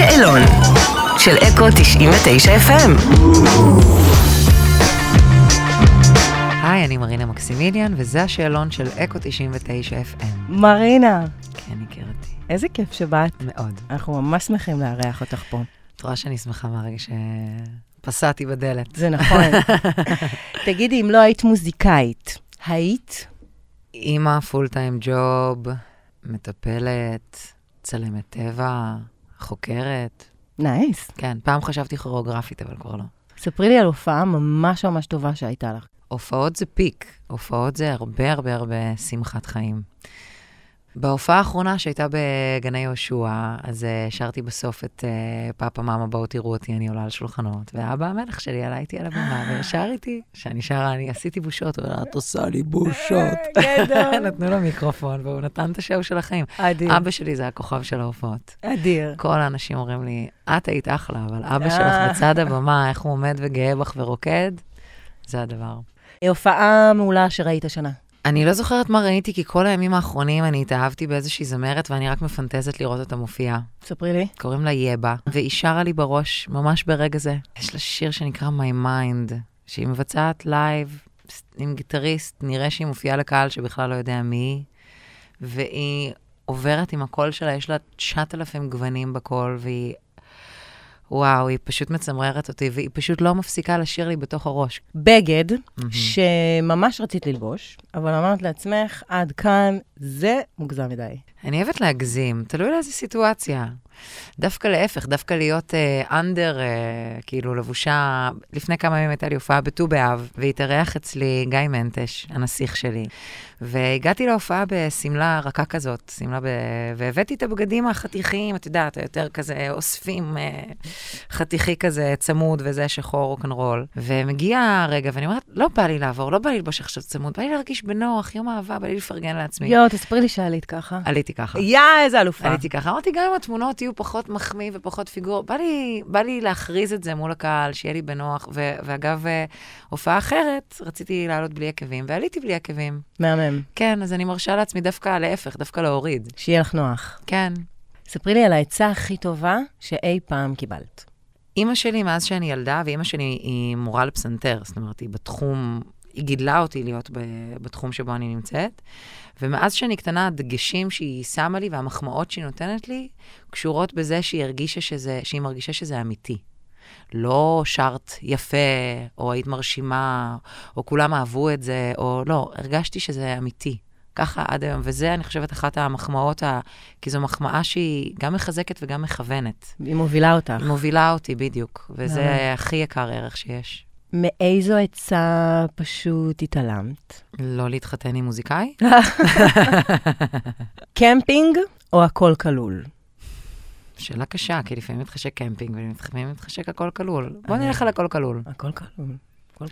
השאלון של אקו 99 FM. היי, אני מרינה מקסימיליאן, וזה השאלון של אקו 99 FM. מרינה, כן, הכרתי. איזה כיף שבאת. מאוד. אנחנו ממש שמחים לארח אותך פה. את רואה שאני שמחה מהרגע שפסעתי בדלת. זה נכון. תגידי, אם לא היית מוזיקאית, היית? אימא, פול טיים ג'וב, מטפלת, צלמת טבע, חוקרת. nice. כן, פעם חשבתי כוריאוגרפית, אבל כבר לא. ספרי לי על הופעה ממש ממש טובה שהייתה לך. הופעות זה peak, הופעות זה הרבה הרבה הרבה שמחת חיים. בהופעה האחרונה שהייתה בגני יהושע, אז uh, שרתי בסוף את uh, פאפה מאמה בואו תראו אותי, אני עולה על שולחנות, ואבא המלך שלי עלה איתי על הבמה ושר איתי. שאני שרה, אני עשיתי בושות, הוא אמר, את עושה לי בושות. גדול. נתנו לו מיקרופון, והוא נתן את ה show של החיים. אדיר. אבא שלי זה הכוכב של ההופעות. אדיר. כל האנשים אומרים לי, את היית אחלה, אבל אבא שלך אה. בצד הבמה, איך הוא עומד וגאה בך ורוקד, זה הדבר. הופעה מעולה שראית השנה. אני לא זוכרת מה ראיתי, כי כל הימים האחרונים אני התאהבתי באיזושהי זמרת, ואני רק מפנטזת לראות אותה מופיעה. ספרי לי. קוראים לה יבה, והיא שרה לי בראש, ממש ברגע זה. יש לה שיר שנקרא My Mind, שהיא מבצעת live עם גיטריסט, נראה שהיא מופיעה לקהל שבכלל לא יודע מי היא, והיא עוברת עם הקול שלה, יש לה 9,000 גוונים בקול, והיא... וואו, היא פשוט מצמררת אותי, והיא פשוט לא מפסיקה לשיר לי בתוך הראש. בגד, שממש רצית ללבוש, אבל אמרת לעצמך, עד כאן, זה מוגזם מדי. אני אוהבת להגזים, תלוי לאיזה סיטואציה. דווקא להפך, דווקא להיות אנדר, uh, uh, כאילו לבושה, לפני כמה ימים הייתה לי הופעה בט"ו באב, והתארח אצלי גיא מנטש, הנסיך שלי. והגעתי להופעה בשמלה רכה כזאת, שמלה ב... והבאתי את הבגדים החתיכים, את יודעת, היותר כזה אוספים uh, חתיכי כזה צמוד וזה שחור רוקנרול. ומגיע הרגע, ואני אומרת, לא בא לי לעבור, לא בא לי ללבוש עכשיו צמוד, בא לי להרגיש בנוח, יום אהבה, בא לי לפרגן לעצמי. יואו, תספרי לי שעלית ככה. עליתי ככה. יא, איזה אלופה. עליתי ככה. אמרתי, גם אם התמונות יהיו פחות מחמיא ופחות פיגור, בא לי, בא לי להכריז את זה מול הקהל, שיהיה לי בנוח. ו- ואגב, אה, הופעה אחרת, רציתי לעלות בלי עקבים, ועליתי בלי עקבים. מהמם. כן, אז אני מרשה לעצמי דווקא להפך, דווקא להוריד. שיהיה לך נוח. כן. ספרי לי על העצה הכי טובה שאי פעם קיבלת. אימא שלי, מאז שאני ילדה, ואימא שלי היא מורה לפסנתר, זאת אומרת, היא בתחום, היא גידלה אותי להיות ב- בתחום שבו אני נמצאת. ומאז שאני קטנה, הדגשים שהיא שמה לי והמחמאות שהיא נותנת לי, קשורות בזה שהיא הרגישה שזה, שהיא מרגישה שזה אמיתי. לא שרת יפה, או היית מרשימה, או כולם אהבו את זה, או לא, הרגשתי שזה אמיתי. ככה עד היום, וזה, אני חושבת, אחת המחמאות, ה... כי זו מחמאה שהיא גם מחזקת וגם מכוונת. היא מובילה אותך. היא מובילה אותי, בדיוק. וזה הכי יקר ערך שיש. מאיזו עצה פשוט התעלמת? לא להתחתן עם מוזיקאי? קמפינג או הכל כלול? שאלה קשה, כי לפעמים מתחשק קמפינג, ולפעמים מתחשק הכל כלול. בוא אני- נלך על הכל כלול. הכל כלול.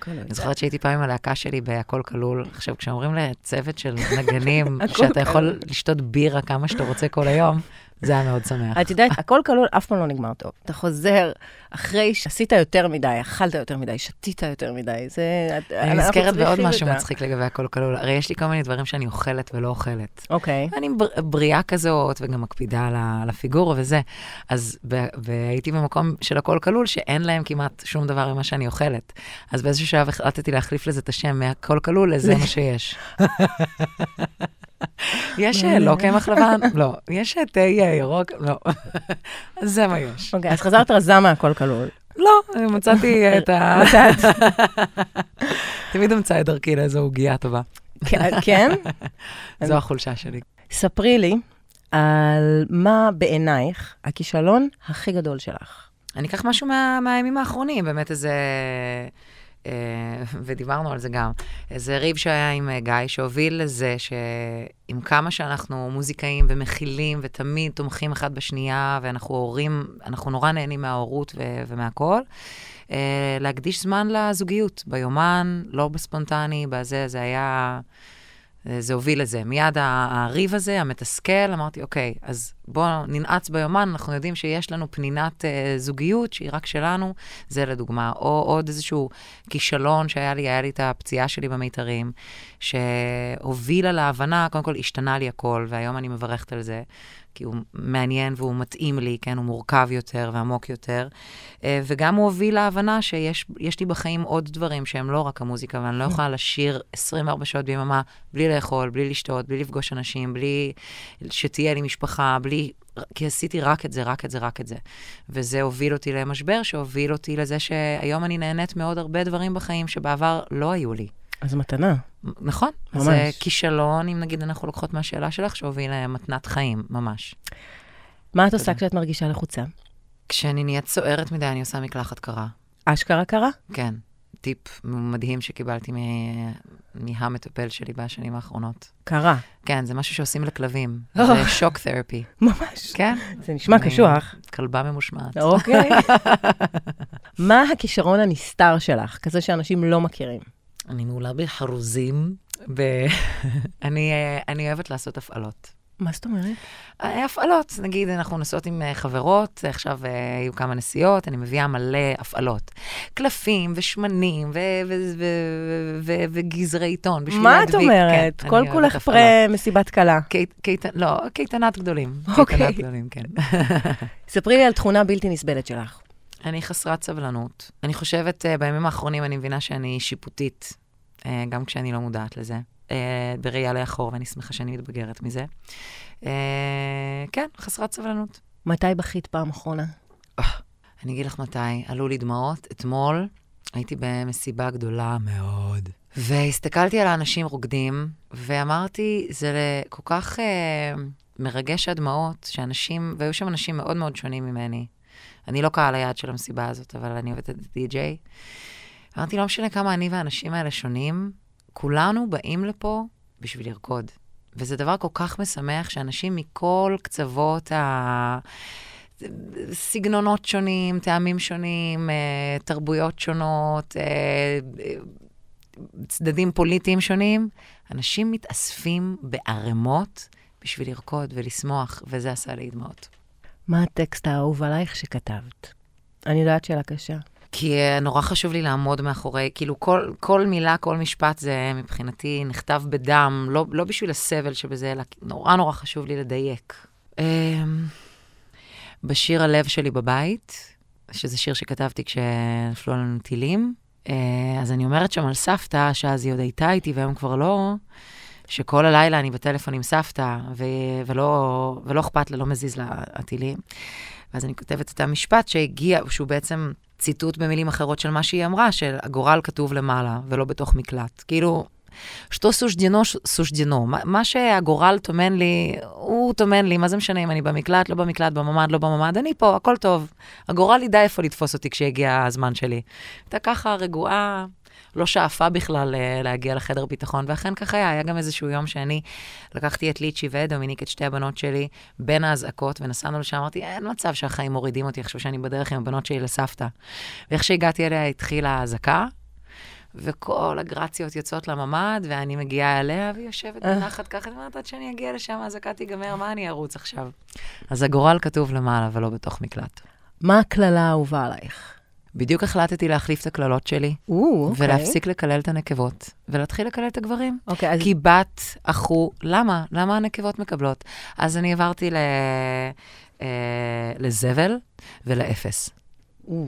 אני זוכרת שהייתי פעם עם הלהקה שלי בהכל כלול. עכשיו, כשאומרים לצוות של נגנים, שאתה יכול. לשתות בירה כמה שאתה רוצה כל היום, זה היה מאוד שמח. את יודעת, הכל כלול אף פעם לא נגמר טוב. אתה חוזר אחרי שעשית יותר מדי, אכלת יותר מדי, שתית יותר מדי. זה... אני נזכרת בעוד משהו מצחיק לגבי הכל כלול. הרי יש לי כל מיני דברים שאני אוכלת ולא אוכלת. אוקיי. אני בר- בריאה כזאת, וגם מקפידה על ה- על הפיגורה וזה. אז, והייתי במקום של הכל כלול, שאין להם כמעט שום דבר ממה שאני אוכלת. אז באיזשהו שלב החלטתי להחליף לזה את השם מהכל כלול לזה מה שיש. יש אה, לא קמח לבן? לא. יש אה, תה אה, ירוק? לא. זה מה יש. אוקיי, אז חזרת רזה מהכל כלול. לא, מצאתי את ה... מצאת. תמיד אמצא את דרכי לאיזו עוגייה טובה. כן, כן? זו החולשה שלי. ספרי לי על מה בעינייך הכישלון הכי גדול שלך. אני אקח משהו מה, מהימים האחרונים, באמת איזה... אה, ודיברנו על זה גם, איזה ריב שהיה עם אה, גיא, שהוביל לזה שעם כמה שאנחנו מוזיקאים ומכילים ותמיד תומכים אחד בשנייה, ואנחנו הורים, אנחנו נורא נהנים מההורות ו- ומהכול, אה, להקדיש זמן לזוגיות, ביומן, לא בספונטני, בזה, זה היה... אה, זה הוביל לזה. מיד הריב הזה, המתסכל, אמרתי, אוקיי, אז בואו ננעץ ביומן, אנחנו יודעים שיש לנו פנינת אה, זוגיות שהיא רק שלנו, זה לדוגמה. או עוד איזשהו כישלון שהיה לי, היה לי את הפציעה שלי במיתרים, שהובילה להבנה, קודם כל השתנה לי הכל, והיום אני מברכת על זה. כי הוא מעניין והוא מתאים לי, כן? הוא מורכב יותר ועמוק יותר. אה, וגם הוא הוביל להבנה שיש יש לי בחיים עוד דברים שהם לא רק המוזיקה, ואני לא יכולה לשיר 24 שעות ביממה בלי לאכול, בלי לשתות, בלי לפגוש אנשים, בלי שתהיה לי משפחה, בלי... כי עשיתי רק את זה, רק את זה, רק את זה. וזה הוביל אותי למשבר, שהוביל אותי לזה שהיום אני נהנית מעוד הרבה דברים בחיים שבעבר לא היו לי. אז מתנה. נכון. ממש. זה כישלון, אם נגיד אנחנו לוקחות מהשאלה שלך, שהוביל למתנת חיים, ממש. מה את עושה כשאת מרגישה לחוצה? כשאני נהיית סוערת מדי, אני עושה מקלחת קרה. אשכרה קרה? כן. טיפ מדהים שקיבלתי מ- מהמטפל שלי בשנים האחרונות. קרה. כן, זה משהו שעושים לכלבים. אה. זה שוק תרפי. ממש. כן. זה נשמע קשוח. כלבה ממושמעת. אוקיי. מה הכישרון הנסתר שלך, כזה שאנשים לא מכירים? אני מעולה בחרוזים. ב- אני אה, אני אוהבת לעשות הפעלות. מה זאת אומרת? אה, הפעלות, נגיד, אנחנו נוסעות עם אה, חברות, עכשיו היו כמה נסיעות, אני מביאה מלא הפעלות. קלפים ושמנים וגזרי עיתון בשביל מה. את אומרת? כן, כל כולך פרה. מסיבת כלה. קייט- לא, קייטנת גדולים. אוקיי. קייטנת גדולים, כן. ספרי לי על תכונה בלתי נסבלת שלך. אני חסרת סבלנות. אני חושבת, אה, בימים האחרונים אני מבינה שאני שיפוטית, אה, גם כשאני לא מודעת לזה. אה, בראייה לאחור, ואני שמחה שאני מתבגרת מזה. אה, כן, חסרת סבלנות. מתי בכית פעם אחרונה? אני אגיד לך מתי, עלו לי דמעות. אתמול הייתי במסיבה גדולה מאוד, והסתכלתי על האנשים רוקדים, ואמרתי, זה כל כך אה, מרגש הדמעות, שאנשים, והיו שם אנשים מאוד מאוד שונים ממני. אני לא קהל היעד של המסיבה הזאת, אבל אני עובדת את די-ג'יי. אמרתי, לא משנה כמה אני והאנשים האלה שונים, כולנו באים לפה בשביל לרקוד. וזה דבר כל כך משמח שאנשים מכל קצוות ה... סגנונות שונים, טעמים שונים, אה, תרבויות שונות, אה, צדדים פוליטיים שונים, אנשים מתאספים בערימות בשביל לרקוד ולשמוח, וזה עשה לי דמעות. מה הטקסט האהוב עלייך שכתבת? אני יודעת שאלה קשה. כי אה, נורא חשוב לי לעמוד מאחורי, כאילו כל, כל מילה, כל משפט זה מבחינתי נכתב בדם, לא, לא בשביל הסבל שבזה, אלא נורא נורא חשוב לי לדייק. אה, בשיר הלב שלי בבית, שזה שיר שכתבתי כשנפלו עלינו טילים, אה, אז אני אומרת שם על סבתא, שאז היא עוד הייתה איתי והיום כבר לא, שכל הלילה אני בטלפון עם סבתא, ו- ולא, ולא אכפת לה, לא מזיז לה הטילים. ואז אני כותבת את המשפט שהגיע, שהוא בעצם ציטוט במילים אחרות של מה שהיא אמרה, של הגורל כתוב למעלה ולא בתוך מקלט. כאילו, שתו סושדינו, סושדינו. מה, שהגורל טומן לי, הוא טומן לי, מה זה משנה אם אני במקלט, לא במקלט, בממ"ד, לא בממ"ד, אני פה, הכל טוב. הגורל ידע איפה לתפוס אותי כשיגיע הזמן שלי. הייתה ככה רגועה, לא שאפה בכלל אה, להגיע לחדר ביטחון, ואכן כך היה. היה גם איזשהו יום שאני לקחתי את ליצ'י ואת דומיניק, את שתי הבנות שלי, בין האזעקות, ונסענו לשם, אמרתי, אין מצב שהחיים מורידים אותי עכשיו שאני בדרך עם הבנות שלי לסבתא. ואיך שהגעתי אליה התחילה האזעקה, וכל הגרציות יוצאות לממ"ד, ואני מגיעה אליה, והיא יושבת אה. בנחת ככה, אני אומרת, עד שאני אגיע לשם, האזעקה תיגמר, מה אני ארוץ עכשיו? אז הגורל כתוב למעלה ולא בתוך מקלט. מה הקללה האהובה עלייך? בדיוק החלטתי להחליף את הקללות שלי, או, אוקיי. ולהפסיק לקלל את הנקבות, ולהתחיל לקלל את הגברים. אוקיי, אז כי בת, אחו, למה? למה הנקבות מקבלות? אז אני עברתי ל... אה, לזבל ולאפס. או,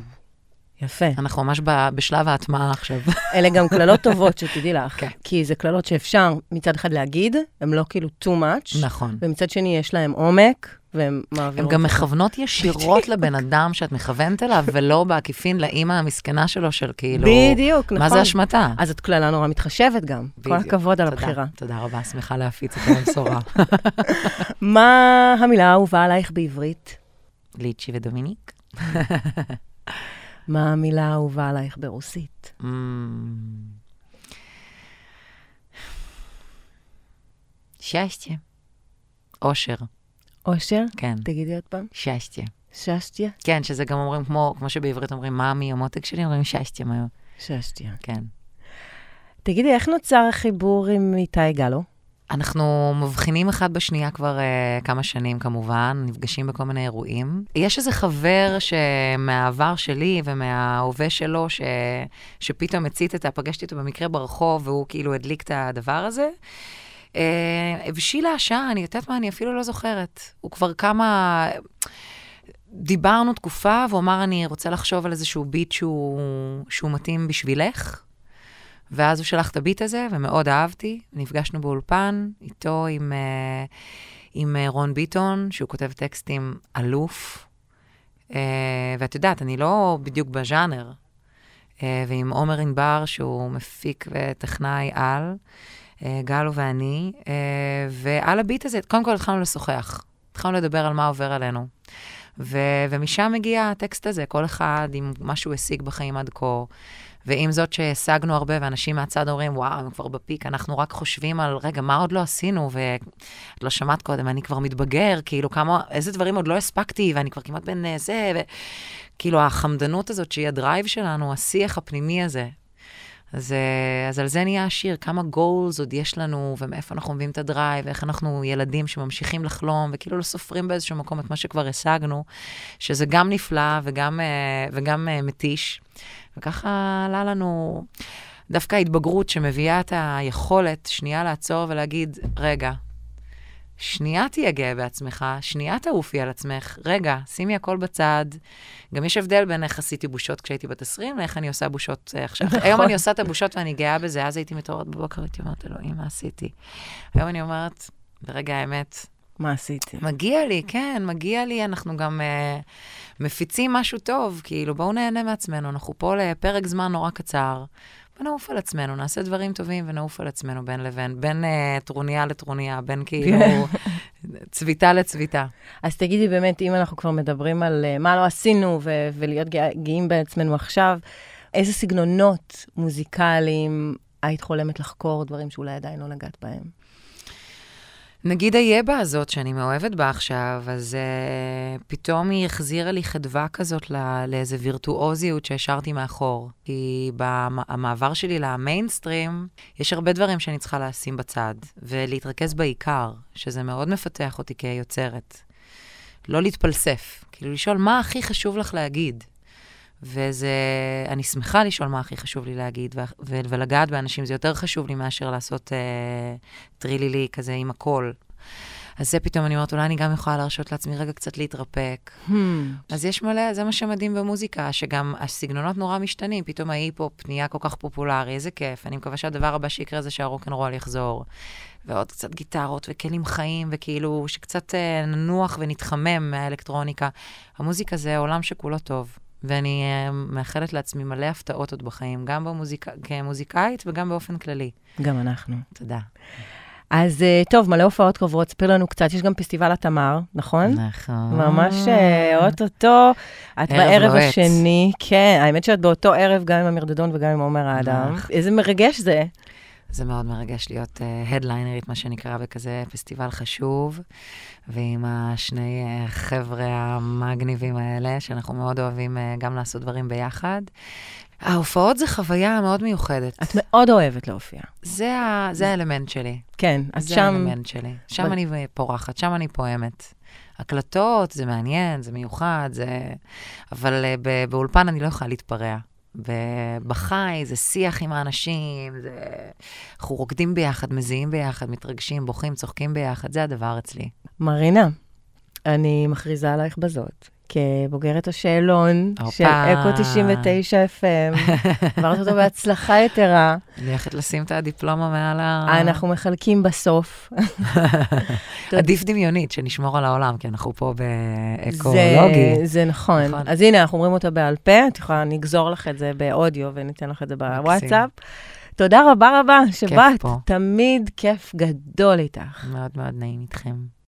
יפה. אנחנו ממש ב- בשלב ההטמעה עכשיו. אלה גם קללות טובות, שתדעי לך. כן. כי זה קללות שאפשר מצד אחד להגיד, הן לא כאילו too much, נכון. ומצד שני יש להן עומק, והן הן מעבירות... גם אותך. מכוונות ישירות לבן אדם שאת מכוונת אליו, ולא בעקיפין לאימא המסכנה שלו של כאילו... בדיוק, נכון. מה זה אשמתה? אז את קללה נורא מתחשבת גם. כל בדיוק. הכבוד על הבחירה. תודה רבה, שמחה להפיץ את הבשורה. מה המילה האהובה עלייך בעברית? ליצ'י ודומיניק. מה המילה האהובה עלייך ברוסית? Mm. שסטיה. אושר, אושר? כן. תגידי עוד פעם. שסטיה. ששטיה? כן, שזה גם אומרים, כמו, כמו שבעברית אומרים, מאמי, המותק שלי, אומרים שסטיה מהר. ששטיה. כן. תגידי, איך נוצר החיבור עם איתי גלו? אנחנו מבחינים אחד בשנייה כבר uh, כמה שנים, כמובן, נפגשים בכל מיני אירועים. יש איזה חבר שמהעבר שלי ומההווה שלו, ש... שפתאום הצית את ה... פגשתי אותו במקרה ברחוב, והוא כאילו הדליק את הדבר הזה. Uh, הבשילה השעה, אני יודעת מה, אני אפילו לא זוכרת. הוא כבר כמה... דיברנו תקופה, והוא אמר, אני רוצה לחשוב על איזשהו ביט שהוא, שהוא מתאים בשבילך. ואז הוא שלח את הביט הזה, ומאוד אהבתי. נפגשנו באולפן, איתו עם, uh, עם uh, רון ביטון, שהוא כותב טקסטים אלוף. Uh, ואת יודעת, אני לא בדיוק בז'אנר. Uh, ועם עומר ענבר, שהוא מפיק וטכנאי על, uh, גלו ואני. Uh, ועל הביט הזה, קודם כל התחלנו לשוחח. התחלנו לדבר על מה עובר עלינו. ו- ומשם מגיע הטקסט הזה, כל אחד עם מה שהוא השיג בחיים עד כה. ועם זאת שהשגנו הרבה, ואנשים מהצד אומרים, וואו, הם כבר ב peak, אנחנו רק חושבים על, רגע, מה עוד לא עשינו? ואת לא שמעת קודם, אני כבר מתבגר, כאילו, כמה, איזה דברים עוד לא הספקתי, ואני כבר כמעט בן אה, זה, וכאילו, החמדנות הזאת שהיא ה drive שלנו, השיח הפנימי הזה. אז, אה, אז על זה נהיה השיר, כמה goals עוד יש לנו, ומאיפה אנחנו מביאים את ה drive, ואיך אנחנו ילדים שממשיכים לחלום, וכאילו לא סופרים באיזשהו מקום את מה שכבר השגנו, שזה גם נפלא וגם, אה, וגם מתיש. וככה עלה לנו דווקא ההתבגרות שמביאה את היכולת שנייה לעצור ולהגיד, רגע, שנייה תהיה גאה בעצמך, שנייה תעופי על עצמך, רגע, שימי הכל בצד. גם יש הבדל בין איך עשיתי בושות כשהייתי בת 20 לאיך אני עושה בושות uh, עכשיו. נכון. היום אני עושה את הבושות ואני גאה בזה, אז הייתי מתעוררת בבוקר, הייתי אומרת, אלוהים, מה עשיתי? היום אני אומרת, ברגע האמת, מה עשיתי? מגיע לי, כן, מגיע לי, אנחנו גם uh, מפיצים משהו טוב, כאילו, בואו נהנה מעצמנו, אנחנו פה לפרק זמן נורא קצר. בוא נעוף על עצמנו, נעשה דברים טובים ונעוף על עצמנו בין לבין, בין uh, טרוניה לטרוניה, בין כאילו צביתה לצביתה. אז תגידי באמת, אם אנחנו כבר מדברים על uh, מה לא עשינו ו- ולהיות גאים בעצמנו עכשיו, איזה סגנונות מוזיקליים היית חולמת לחקור, דברים שאולי עדיין לא נגעת בהם? נגיד היבה הזאת, שאני מאוהבת בה עכשיו, אז uh, פתאום היא החזירה לי חדווה כזאת לא, לאיזה וירטואוזיות שהשארתי מאחור. כי במעבר שלי למיינסטרים, יש הרבה דברים שאני צריכה לשים בצד, ולהתרכז בעיקר, שזה מאוד מפתח אותי כיוצרת. לא להתפלסף, כאילו לשאול מה הכי חשוב לך להגיד. וזה, אני שמחה לשאול מה הכי חשוב לי להגיד, ו- ו- ולגעת באנשים, זה יותר חשוב לי מאשר לעשות אה, טרילילי כזה עם הכל. אז זה פתאום אני אומרת, אולי אני גם יכולה להרשות לעצמי רגע קצת להתרפק. Hmm. אז יש מלא, זה מה שמדהים במוזיקה, שגם הסגנונות נורא משתנים, פתאום ההיפ-הופ נהיה כל כך פופולרי, איזה כיף. אני מקווה שהדבר הבא שיקרה זה שהרוקנרול יחזור. ועוד קצת גיטרות וכלים חיים, וכאילו שקצת אה, ננוח ונתחמם מהאלקטרוניקה. המוזיקה זה עולם שכולו טוב. ואני uh, מאחלת לעצמי מלא הפתעות עוד בחיים, גם במוזיק... כמוזיקאית וגם באופן כללי. גם אנחנו. תודה. אז uh, טוב, מלא הופעות קרובות, ספר לנו קצת, יש גם פסטיבל התמר, נכון? נכון. ממש uh, אוטוטו, את בערב לועץ. השני, כן, האמת שאת באותו ערב גם עם אמיר דדון וגם עם עומר האדם. נכון. איזה מרגש זה. זה מאוד מרגש להיות הדליינרית, uh, מה שנקרא, בכזה פסטיבל חשוב, ועם השני uh, חבר'ה המגניבים האלה, שאנחנו מאוד אוהבים uh, גם לעשות דברים ביחד. ההופעות זה חוויה מאוד מיוחדת. את מאוד אוהבת להופיע. זה, ה, זה האלמנט שלי. כן, אז זה שם... זה האלמנט שלי. שם ב... אני פורחת, שם אני פועמת. הקלטות, זה מעניין, זה מיוחד, זה... אבל uh, באולפן אני לא יכולה להתפרע. ובחי זה שיח עם האנשים, זה... אנחנו רוקדים ביחד, מזיעים ביחד, מתרגשים, בוכים, צוחקים ביחד, זה הדבר אצלי. מרינה, אני מכריזה עלייך בזאת. כבוגרת השאלון של אקו 99 FM, עברת אותו בהצלחה יתרה. אני הולכת לשים את הדיפלומה מעל ה... אנחנו מחלקים בסוף. עדיף דמיונית, שנשמור על העולם, כי אנחנו פה באקולוגי. זה, זה נכון. נכון. אז הנה, אנחנו אומרים אותה בעל פה, את יכולה, נגזור לך את זה באודיו וניתן לך את זה בוואטסאפ. תודה רבה רבה שבאת, תמיד כיף גדול איתך. מאוד מאוד נעים איתכם.